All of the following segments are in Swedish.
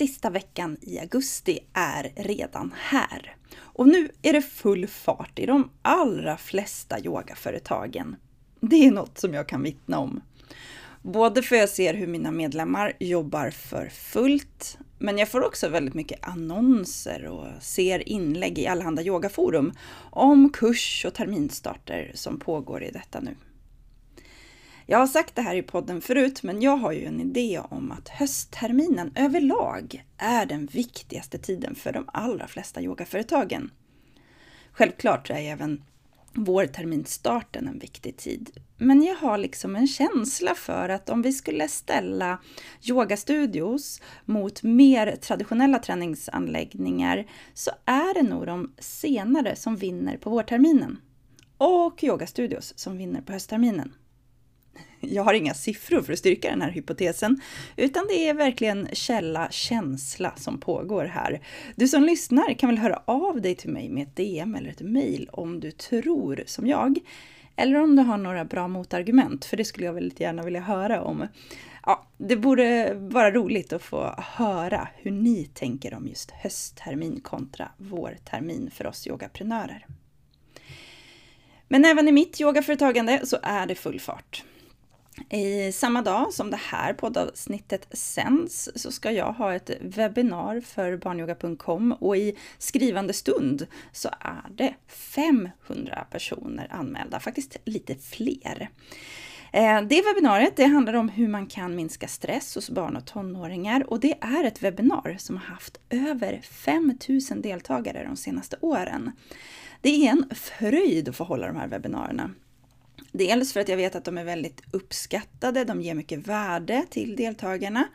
Sista veckan i augusti är redan här. Och nu är det full fart i de allra flesta yogaföretagen. Det är något som jag kan vittna om. Både för jag ser hur mina medlemmar jobbar för fullt, men jag får också väldigt mycket annonser och ser inlägg i allehanda yogaforum om kurs och terminstarter som pågår i detta nu. Jag har sagt det här i podden förut, men jag har ju en idé om att höstterminen överlag är den viktigaste tiden för de allra flesta yogaföretagen. Självklart är även vårterminsstarten en viktig tid. Men jag har liksom en känsla för att om vi skulle ställa yogastudios mot mer traditionella träningsanläggningar så är det nog de senare som vinner på vårterminen. Och yogastudios som vinner på höstterminen. Jag har inga siffror för att styrka den här hypotesen, utan det är verkligen källa känsla som pågår här. Du som lyssnar kan väl höra av dig till mig med ett DM eller ett mail om du tror som jag, eller om du har några bra motargument, för det skulle jag väldigt gärna vilja höra om. Ja, det borde vara roligt att få höra hur ni tänker om just hösttermin kontra vårtermin för oss yogaprenörer. Men även i mitt yogaföretagande så är det full fart. I samma dag som det här poddavsnittet sänds så ska jag ha ett webbinar för barnyoga.com och i skrivande stund så är det 500 personer anmälda, faktiskt lite fler. Eh, det webbinariet det handlar om hur man kan minska stress hos barn och tonåringar och det är ett webbinar som har haft över 5000 deltagare de senaste åren. Det är en fröjd att få hålla de här webbinarierna. Dels för att jag vet att de är väldigt uppskattade, de ger mycket värde till deltagarna.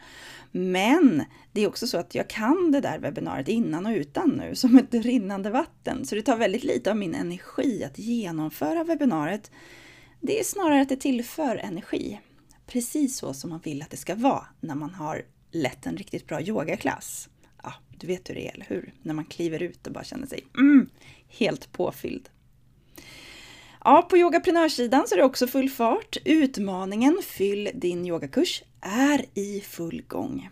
Men det är också så att jag kan det där webbinariet innan och utan nu, som ett rinnande vatten. Så det tar väldigt lite av min energi att genomföra webbinariet. Det är snarare att det tillför energi. Precis så som man vill att det ska vara när man har lett en riktigt bra yogaklass. Ja, du vet hur det är, eller hur? När man kliver ut och bara känner sig mm, helt påfylld. Ja, på yogaprenörssidan så är det också full fart. Utmaningen Fyll din yogakurs är i full gång.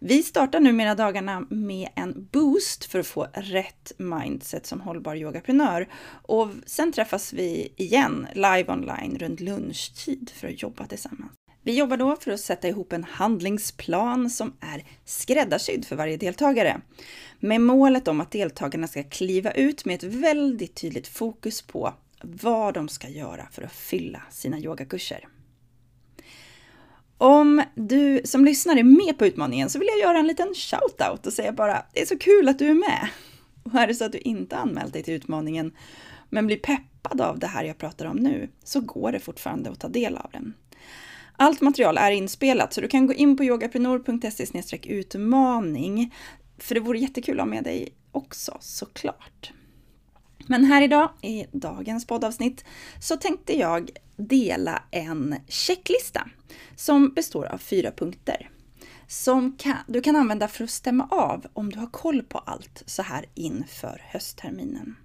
Vi startar numera dagarna med en boost för att få rätt mindset som hållbar yogaprenör. Och sen träffas vi igen live online runt lunchtid för att jobba tillsammans. Vi jobbar då för att sätta ihop en handlingsplan som är skräddarsydd för varje deltagare. Med målet om att deltagarna ska kliva ut med ett väldigt tydligt fokus på vad de ska göra för att fylla sina yogakurser. Om du som lyssnar är med på utmaningen så vill jag göra en liten shout-out och säga bara det är så kul att du är med. Och är det så att du inte anmält dig till utmaningen men blir peppad av det här jag pratar om nu så går det fortfarande att ta del av den. Allt material är inspelat så du kan gå in på yogaprenor.se utmaning för det vore jättekul att ha med dig också såklart. Men här idag, i dagens poddavsnitt, så tänkte jag dela en checklista som består av fyra punkter som kan, du kan använda för att stämma av om du har koll på allt så här inför höstterminen.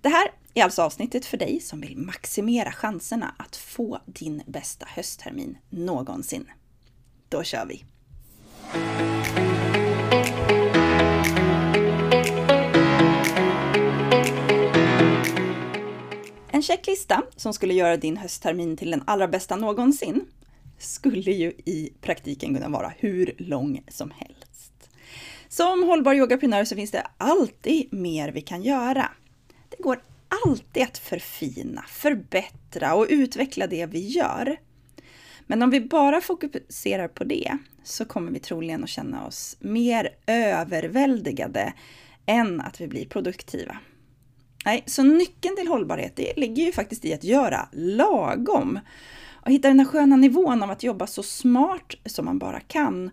Det här är alltså avsnittet för dig som vill maximera chanserna att få din bästa hösttermin någonsin. Då kör vi! En checklista som skulle göra din hösttermin till den allra bästa någonsin skulle ju i praktiken kunna vara hur lång som helst. Som hållbar yogaprenör så finns det alltid mer vi kan göra. Det går alltid att förfina, förbättra och utveckla det vi gör. Men om vi bara fokuserar på det så kommer vi troligen att känna oss mer överväldigade än att vi blir produktiva. Nej, så nyckeln till hållbarhet det ligger ju faktiskt i att göra lagom. Och hitta den här sköna nivån av att jobba så smart som man bara kan.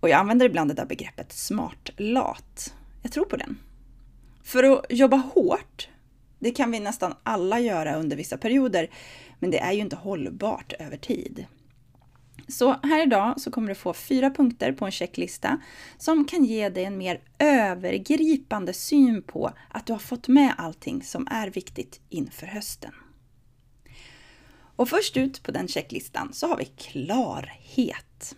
Och jag använder ibland det där begreppet smart lat. Jag tror på den. För att jobba hårt, det kan vi nästan alla göra under vissa perioder, men det är ju inte hållbart över tid. Så här idag så kommer du få fyra punkter på en checklista som kan ge dig en mer övergripande syn på att du har fått med allting som är viktigt inför hösten. Och först ut på den checklistan så har vi klarhet.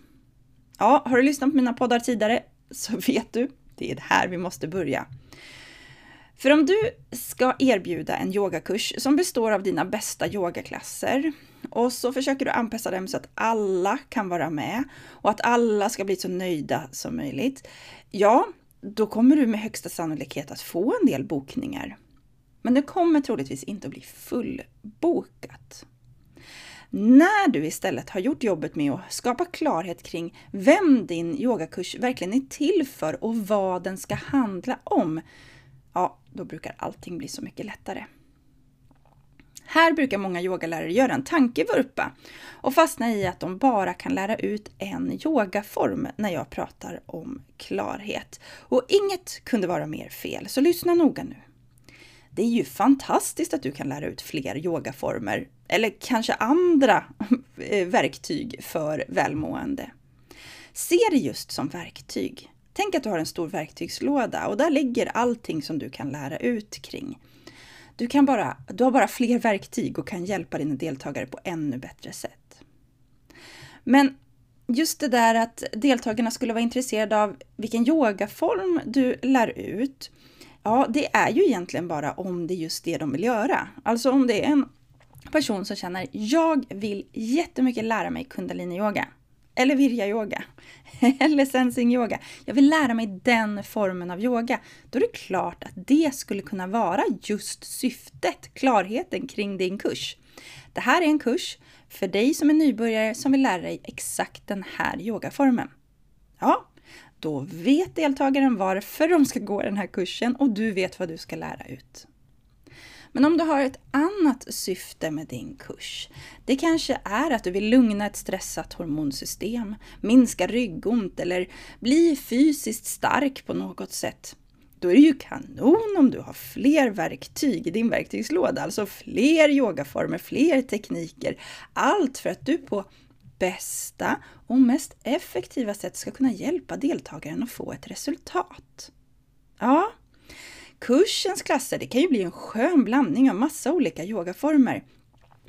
Ja, har du lyssnat på mina poddar tidigare så vet du, det är här vi måste börja. För om du ska erbjuda en yogakurs som består av dina bästa yogaklasser och så försöker du anpassa dem så att alla kan vara med och att alla ska bli så nöjda som möjligt. Ja, då kommer du med högsta sannolikhet att få en del bokningar. Men det kommer troligtvis inte att bli fullbokat. När du istället har gjort jobbet med att skapa klarhet kring vem din yogakurs verkligen är till för och vad den ska handla om, ja, då brukar allting bli så mycket lättare. Här brukar många yogalärare göra en tankevurpa och fastna i att de bara kan lära ut en yogaform när jag pratar om klarhet. Och inget kunde vara mer fel, så lyssna noga nu. Det är ju fantastiskt att du kan lära ut fler yogaformer, eller kanske andra eh, verktyg för välmående. Se det just som verktyg. Tänk att du har en stor verktygslåda och där ligger allting som du kan lära ut kring. Du, kan bara, du har bara fler verktyg och kan hjälpa dina deltagare på ännu bättre sätt. Men just det där att deltagarna skulle vara intresserade av vilken yogaform du lär ut, ja, det är ju egentligen bara om det är just det de vill göra. Alltså om det är en person som känner, jag vill jättemycket lära mig kundaliniyoga eller virya-yoga, eller sensing-yoga. Jag vill lära mig den formen av yoga. Då är det klart att det skulle kunna vara just syftet, klarheten kring din kurs. Det här är en kurs för dig som är nybörjare som vill lära dig exakt den här yogaformen. Ja, då vet deltagaren varför de ska gå den här kursen och du vet vad du ska lära ut. Men om du har ett annat syfte med din kurs, det kanske är att du vill lugna ett stressat hormonsystem, minska ryggont eller bli fysiskt stark på något sätt. Då är det ju kanon om du har fler verktyg i din verktygslåda, alltså fler yogaformer, fler tekniker. Allt för att du på bästa och mest effektiva sätt ska kunna hjälpa deltagaren att få ett resultat. Ja, Kursens klasser, det kan ju bli en skön blandning av massa olika yogaformer.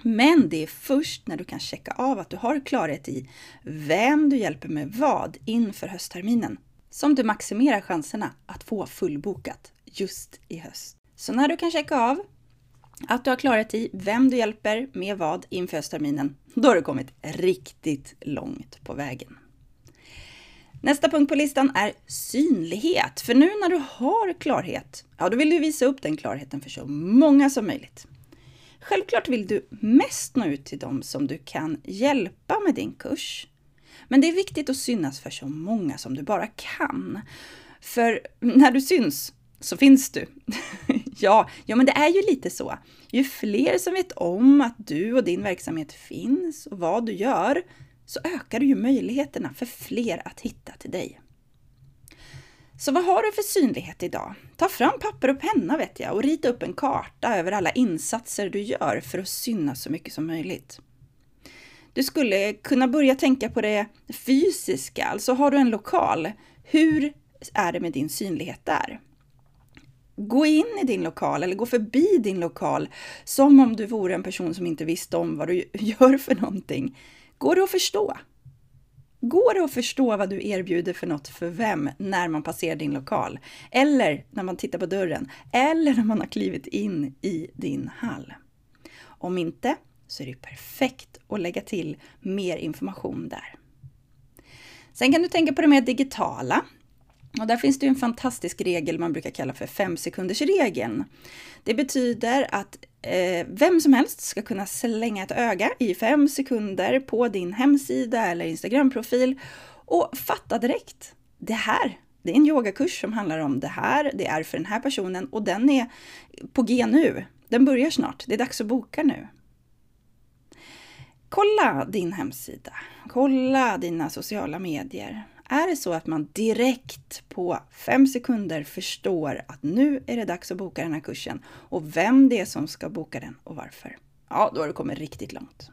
Men det är först när du kan checka av att du har klarhet i vem du hjälper med vad inför höstterminen som du maximerar chanserna att få fullbokat just i höst. Så när du kan checka av att du har klarhet i vem du hjälper med vad inför höstterminen, då har du kommit riktigt långt på vägen. Nästa punkt på listan är synlighet. För nu när du har klarhet, ja då vill du visa upp den klarheten för så många som möjligt. Självklart vill du mest nå ut till dem som du kan hjälpa med din kurs. Men det är viktigt att synas för så många som du bara kan. För när du syns så finns du. ja, ja, men det är ju lite så. Ju fler som vet om att du och din verksamhet finns och vad du gör, så ökar du ju möjligheterna för fler att hitta till dig. Så vad har du för synlighet idag? Ta fram papper och penna vet jag och rita upp en karta över alla insatser du gör för att synas så mycket som möjligt. Du skulle kunna börja tänka på det fysiska, alltså har du en lokal, hur är det med din synlighet där? Gå in i din lokal eller gå förbi din lokal som om du vore en person som inte visste om vad du gör för någonting. Går det att förstå? Går det att förstå vad du erbjuder för något för vem när man passerar din lokal? Eller när man tittar på dörren? Eller när man har klivit in i din hall? Om inte, så är det perfekt att lägga till mer information där. Sen kan du tänka på det mer digitala. Och där finns det en fantastisk regel man brukar kalla för femsekundersregeln. Det betyder att eh, vem som helst ska kunna slänga ett öga i fem sekunder på din hemsida eller Instagramprofil och fatta direkt. Det här, det är en yogakurs som handlar om det här, det är för den här personen och den är på G nu. Den börjar snart, det är dags att boka nu. Kolla din hemsida, kolla dina sociala medier är det så att man direkt på fem sekunder förstår att nu är det dags att boka den här kursen och vem det är som ska boka den och varför. Ja, då har du kommit riktigt långt.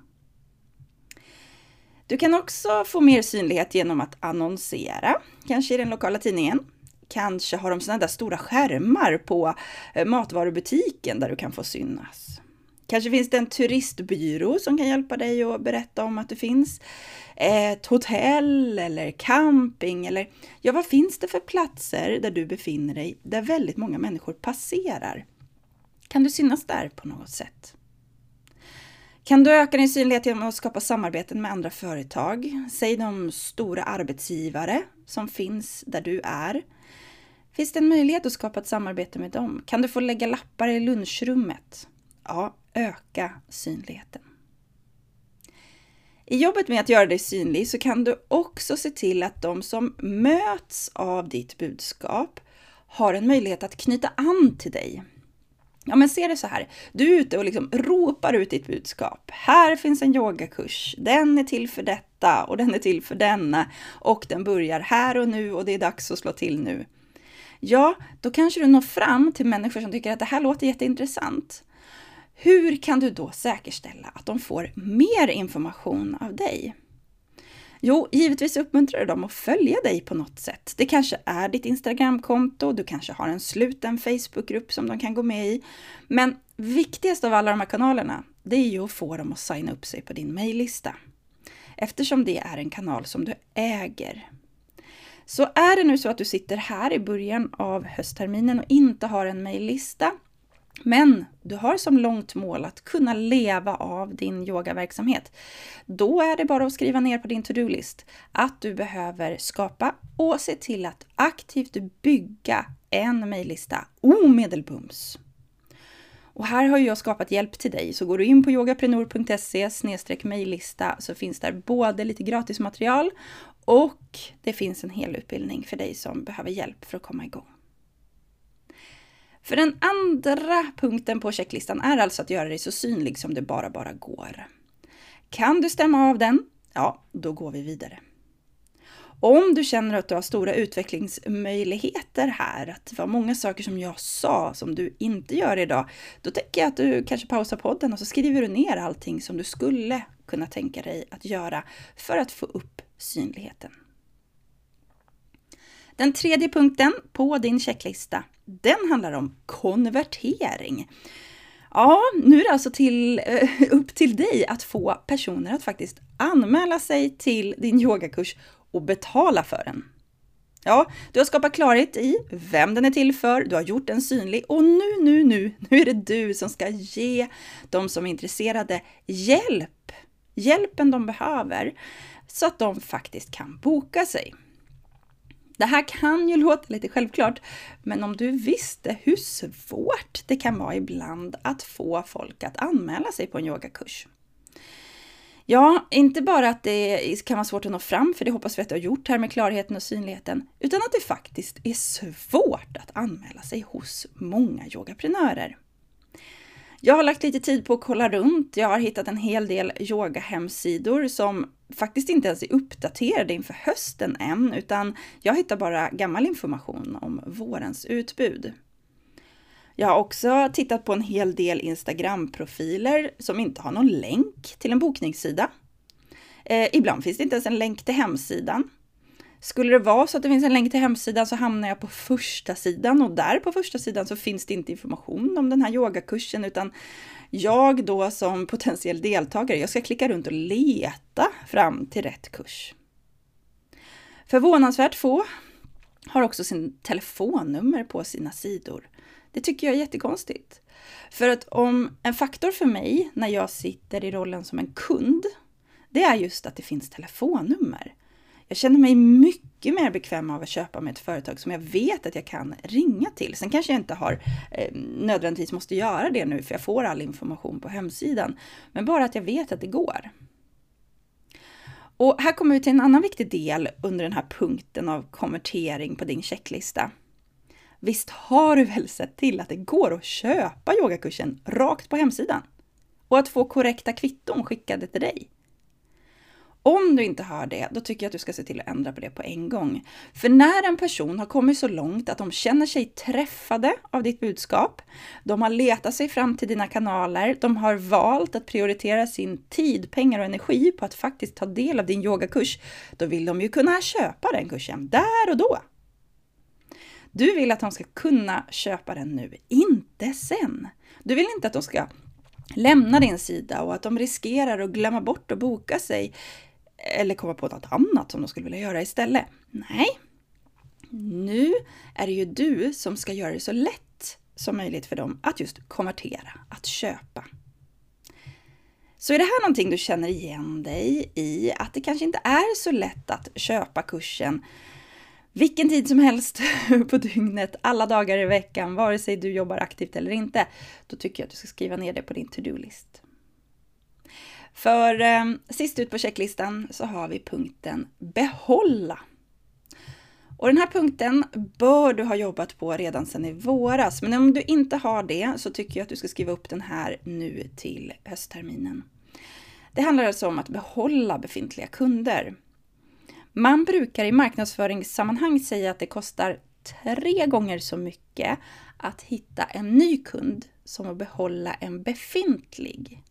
Du kan också få mer synlighet genom att annonsera, kanske i den lokala tidningen. Kanske har de sådana där stora skärmar på eh, matvarubutiken där du kan få synas. Kanske finns det en turistbyrå som kan hjälpa dig att berätta om att det finns eh, ett hotell eller camping eller ja, vad finns det för platser där du befinner dig där väldigt många människor passerar? Kan du synas där på något sätt? Kan du öka din synlighet genom att skapa samarbeten med andra företag? Säg de stora arbetsgivare som finns där du är. Finns det en möjlighet att skapa ett samarbete med dem? Kan du få lägga lappar i lunchrummet? Ja, öka synligheten. I jobbet med att göra dig synlig så kan du också se till att de som möts av ditt budskap har en möjlighet att knyta an till dig. Ja, men se det så här. Du är ute och liksom ropar ut ditt budskap. Här finns en yogakurs. Den är till för detta och den är till för denna och den börjar här och nu och det är dags att slå till nu. Ja, då kanske du når fram till människor som tycker att det här låter jätteintressant. Hur kan du då säkerställa att de får mer information av dig? Jo, givetvis uppmuntrar du dem att följa dig på något sätt. Det kanske är ditt Instagramkonto, du kanske har en sluten Facebookgrupp som de kan gå med i. Men viktigast av alla de här kanalerna, det är ju att få dem att signa upp sig på din mejllista. Eftersom det är en kanal som du äger. Så är det nu så att du sitter här i början av höstterminen och inte har en mejllista, men du har som långt mål att kunna leva av din yogaverksamhet. Då är det bara att skriva ner på din to-do-list att du behöver skapa och se till att aktivt bygga en mejllista omedelbums. Och här har jag skapat hjälp till dig, så går du in på yogaprenor.se mejllista så finns där både lite gratis material och det finns en hel utbildning för dig som behöver hjälp för att komma igång. För den andra punkten på checklistan är alltså att göra dig så synlig som det bara, bara går. Kan du stämma av den? Ja, då går vi vidare. Om du känner att du har stora utvecklingsmöjligheter här, att det var många saker som jag sa som du inte gör idag, då tänker jag att du kanske pausar podden och så skriver du ner allting som du skulle kunna tänka dig att göra för att få upp synligheten. Den tredje punkten på din checklista, den handlar om konvertering. Ja, nu är det alltså till, eh, upp till dig att få personer att faktiskt anmäla sig till din yogakurs och betala för den. Ja, du har skapat klarhet i vem den är till för, du har gjort den synlig och nu, nu, nu, nu är det du som ska ge de som är intresserade hjälp. Hjälpen de behöver så att de faktiskt kan boka sig. Det här kan ju låta lite självklart, men om du visste hur svårt det kan vara ibland att få folk att anmäla sig på en yogakurs. Ja, inte bara att det kan vara svårt att nå fram, för det hoppas vi att du har gjort här med klarheten och synligheten, utan att det faktiskt är svårt att anmäla sig hos många yogaprenörer. Jag har lagt lite tid på att kolla runt. Jag har hittat en hel del yogahemsidor som faktiskt inte ens är uppdaterade inför hösten än, utan jag hittar bara gammal information om vårens utbud. Jag har också tittat på en hel del Instagram-profiler som inte har någon länk till en bokningssida. Eh, ibland finns det inte ens en länk till hemsidan. Skulle det vara så att det finns en länk till hemsidan så hamnar jag på första sidan och där på första sidan så finns det inte information om den här yogakursen utan jag då som potentiell deltagare, jag ska klicka runt och leta fram till rätt kurs. Förvånansvärt få har också sin telefonnummer på sina sidor. Det tycker jag är jättekonstigt. För att om en faktor för mig när jag sitter i rollen som en kund, det är just att det finns telefonnummer. Jag känner mig mycket mer bekväm av att köpa med ett företag som jag vet att jag kan ringa till. Sen kanske jag inte har eh, nödvändigtvis måste göra det nu för jag får all information på hemsidan. Men bara att jag vet att det går. Och här kommer vi till en annan viktig del under den här punkten av konvertering på din checklista. Visst har du väl sett till att det går att köpa yogakursen rakt på hemsidan? Och att få korrekta kvitton skickade till dig? Om du inte hör det, då tycker jag att du ska se till att ändra på det på en gång. För när en person har kommit så långt att de känner sig träffade av ditt budskap, de har letat sig fram till dina kanaler, de har valt att prioritera sin tid, pengar och energi på att faktiskt ta del av din yogakurs, då vill de ju kunna köpa den kursen där och då. Du vill att de ska kunna köpa den nu, inte sen. Du vill inte att de ska lämna din sida och att de riskerar att glömma bort att boka sig eller komma på något annat som de skulle vilja göra istället. Nej, nu är det ju du som ska göra det så lätt som möjligt för dem att just konvertera, att köpa. Så är det här någonting du känner igen dig i, att det kanske inte är så lätt att köpa kursen vilken tid som helst på dygnet, alla dagar i veckan, vare sig du jobbar aktivt eller inte, då tycker jag att du ska skriva ner det på din to-do-list. För eh, sist ut på checklistan så har vi punkten behålla. Och den här punkten bör du ha jobbat på redan sedan i våras, men om du inte har det så tycker jag att du ska skriva upp den här nu till höstterminen. Det handlar alltså om att behålla befintliga kunder. Man brukar i marknadsföringssammanhang säga att det kostar tre gånger så mycket att hitta en ny kund som att behålla en befintlig.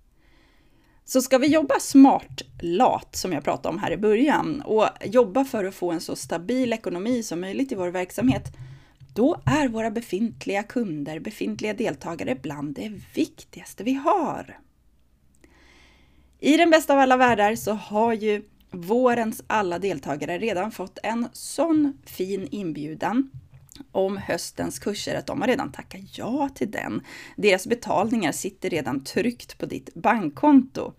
Så ska vi jobba smart lat, som jag pratade om här i början, och jobba för att få en så stabil ekonomi som möjligt i vår verksamhet, då är våra befintliga kunder, befintliga deltagare bland det viktigaste vi har. I den bästa av alla världar så har ju vårens alla deltagare redan fått en sån fin inbjudan om höstens kurser att de har redan tackat ja till den. Deras betalningar sitter redan tryckt på ditt bankkonto.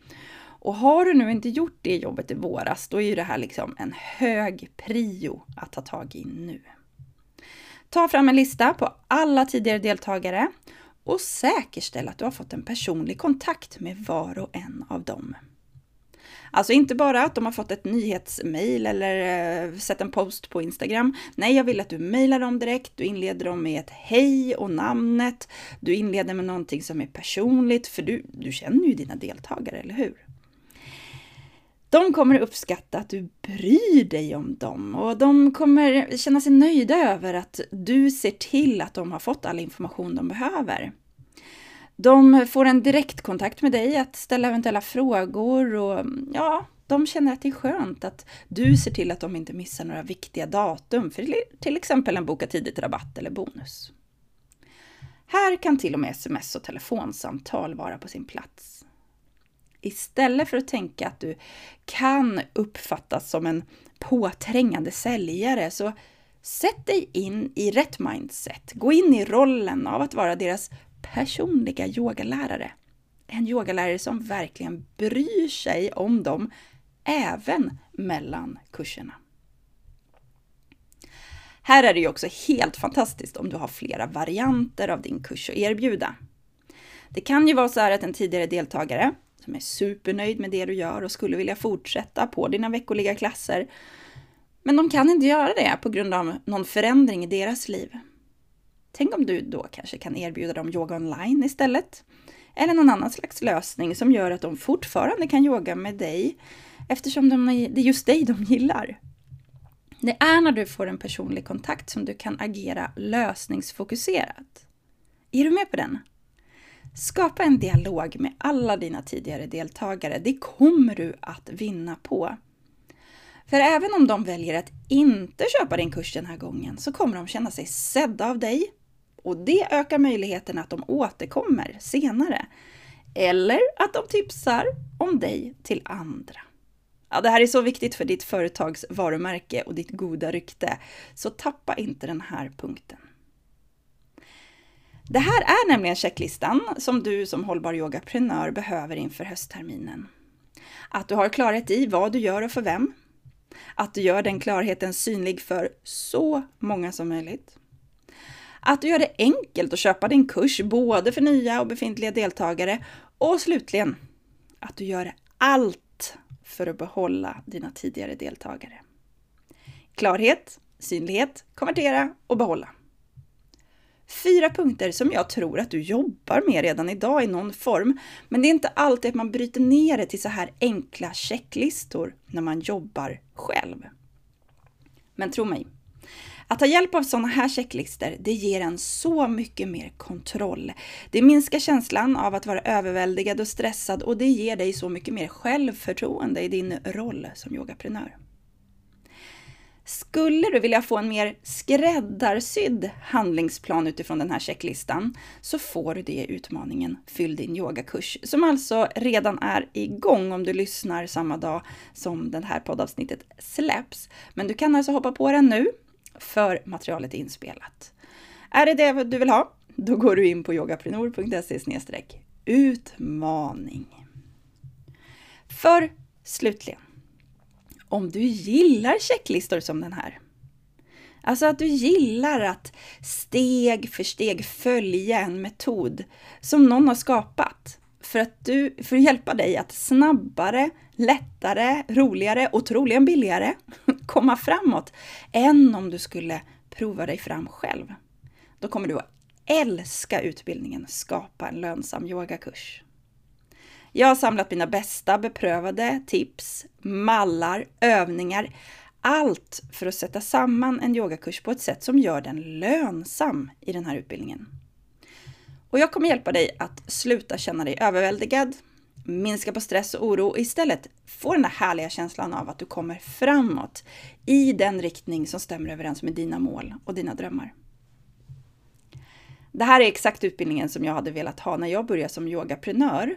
Och har du nu inte gjort det jobbet i våras, då är ju det här liksom en hög prio att ta tag i nu. Ta fram en lista på alla tidigare deltagare och säkerställ att du har fått en personlig kontakt med var och en av dem. Alltså inte bara att de har fått ett nyhetsmail eller eh, sett en post på Instagram. Nej, jag vill att du mejlar dem direkt. Du inleder dem med ett hej och namnet. Du inleder med någonting som är personligt, för du, du känner ju dina deltagare, eller hur? De kommer uppskatta att du bryr dig om dem och de kommer känna sig nöjda över att du ser till att de har fått all information de behöver. De får en direktkontakt med dig att ställa eventuella frågor och ja, de känner att det är skönt att du ser till att de inte missar några viktiga datum för till exempel en boka tidigt-rabatt eller bonus. Här kan till och med sms och telefonsamtal vara på sin plats. Istället för att tänka att du kan uppfattas som en påträngande säljare så sätt dig in i rätt mindset. Gå in i rollen av att vara deras personliga yogalärare. En yogalärare som verkligen bryr sig om dem även mellan kurserna. Här är det ju också helt fantastiskt om du har flera varianter av din kurs att erbjuda. Det kan ju vara så här att en tidigare deltagare som är supernöjd med det du gör och skulle vilja fortsätta på dina veckoliga klasser, men de kan inte göra det på grund av någon förändring i deras liv. Tänk om du då kanske kan erbjuda dem yoga online istället? Eller någon annan slags lösning som gör att de fortfarande kan yoga med dig eftersom de, det är just dig de gillar. Det är när du får en personlig kontakt som du kan agera lösningsfokuserat. Är du med på den? Skapa en dialog med alla dina tidigare deltagare. Det kommer du att vinna på. För även om de väljer att inte köpa din kurs den här gången så kommer de känna sig sedda av dig och det ökar möjligheten att de återkommer senare. Eller att de tipsar om dig till andra. Ja, det här är så viktigt för ditt företags varumärke och ditt goda rykte, så tappa inte den här punkten. Det här är nämligen checklistan som du som hållbar yogaprenör behöver inför höstterminen. Att du har klarhet i vad du gör och för vem. Att du gör den klarheten synlig för så många som möjligt. Att du gör det enkelt att köpa din kurs både för nya och befintliga deltagare. Och slutligen, att du gör allt för att behålla dina tidigare deltagare. Klarhet, synlighet, konvertera och behålla. Fyra punkter som jag tror att du jobbar med redan idag i någon form, men det är inte alltid att man bryter ner det till så här enkla checklistor när man jobbar själv. Men tro mig, att ta hjälp av sådana här checklistor, det ger en så mycket mer kontroll. Det minskar känslan av att vara överväldigad och stressad och det ger dig så mycket mer självförtroende i din roll som yogaprenör. Skulle du vilja få en mer skräddarsydd handlingsplan utifrån den här checklistan så får du det i utmaningen Fyll din yogakurs som alltså redan är igång om du lyssnar samma dag som det här poddavsnittet släpps. Men du kan alltså hoppa på den nu för materialet är inspelat. Är det det du vill ha? Då går du in på yogaprenor.se utmaning. För slutligen, om du gillar checklistor som den här, Alltså att du gillar att steg för steg följa en metod som någon har skapat för att, du, för att hjälpa dig att snabbare, lättare, roligare och troligen billigare komma framåt än om du skulle prova dig fram själv. Då kommer du att älska utbildningen Skapa en lönsam yogakurs. Jag har samlat mina bästa beprövade tips, mallar, övningar, allt för att sätta samman en yogakurs på ett sätt som gör den lönsam i den här utbildningen. Och jag kommer hjälpa dig att sluta känna dig överväldigad, minska på stress och oro och istället få den där härliga känslan av att du kommer framåt i den riktning som stämmer överens med dina mål och dina drömmar. Det här är exakt utbildningen som jag hade velat ha när jag började som yogaprenör.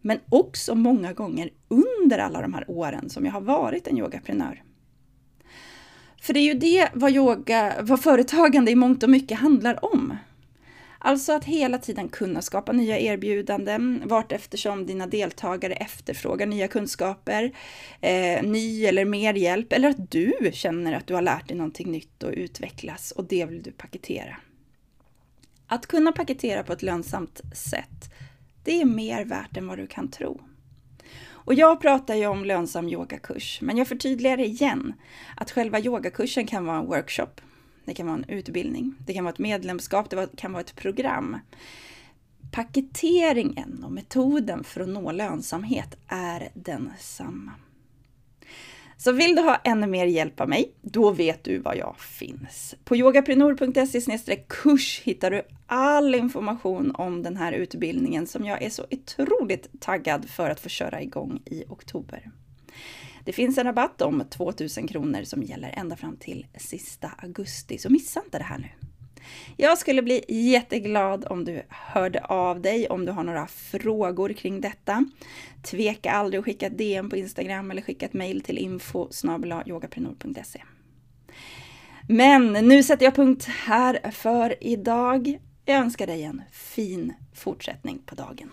Men också många gånger under alla de här åren som jag har varit en yogaprenör. För det är ju det vad, yoga, vad företagande i mångt och mycket handlar om. Alltså att hela tiden kunna skapa nya erbjudanden vart eftersom dina deltagare efterfrågar nya kunskaper, eh, ny eller mer hjälp eller att du känner att du har lärt dig någonting nytt och utvecklas och det vill du paketera. Att kunna paketera på ett lönsamt sätt, det är mer värt än vad du kan tro. Och jag pratar ju om lönsam yogakurs, men jag förtydligar igen att själva yogakursen kan vara en workshop det kan vara en utbildning, det kan vara ett medlemskap, det kan vara ett program. Paketeringen och metoden för att nå lönsamhet är densamma. Så vill du ha ännu mer hjälp av mig, då vet du var jag finns. På yogaprenor.se kurs hittar du all information om den här utbildningen som jag är så otroligt taggad för att få köra igång i oktober. Det finns en rabatt om 2000 kronor som gäller ända fram till sista augusti, så missa inte det här nu. Jag skulle bli jätteglad om du hörde av dig om du har några frågor kring detta. Tveka aldrig att skicka ett DM på Instagram eller skicka ett mail till info Men nu sätter jag punkt här för idag. Jag önskar dig en fin fortsättning på dagen.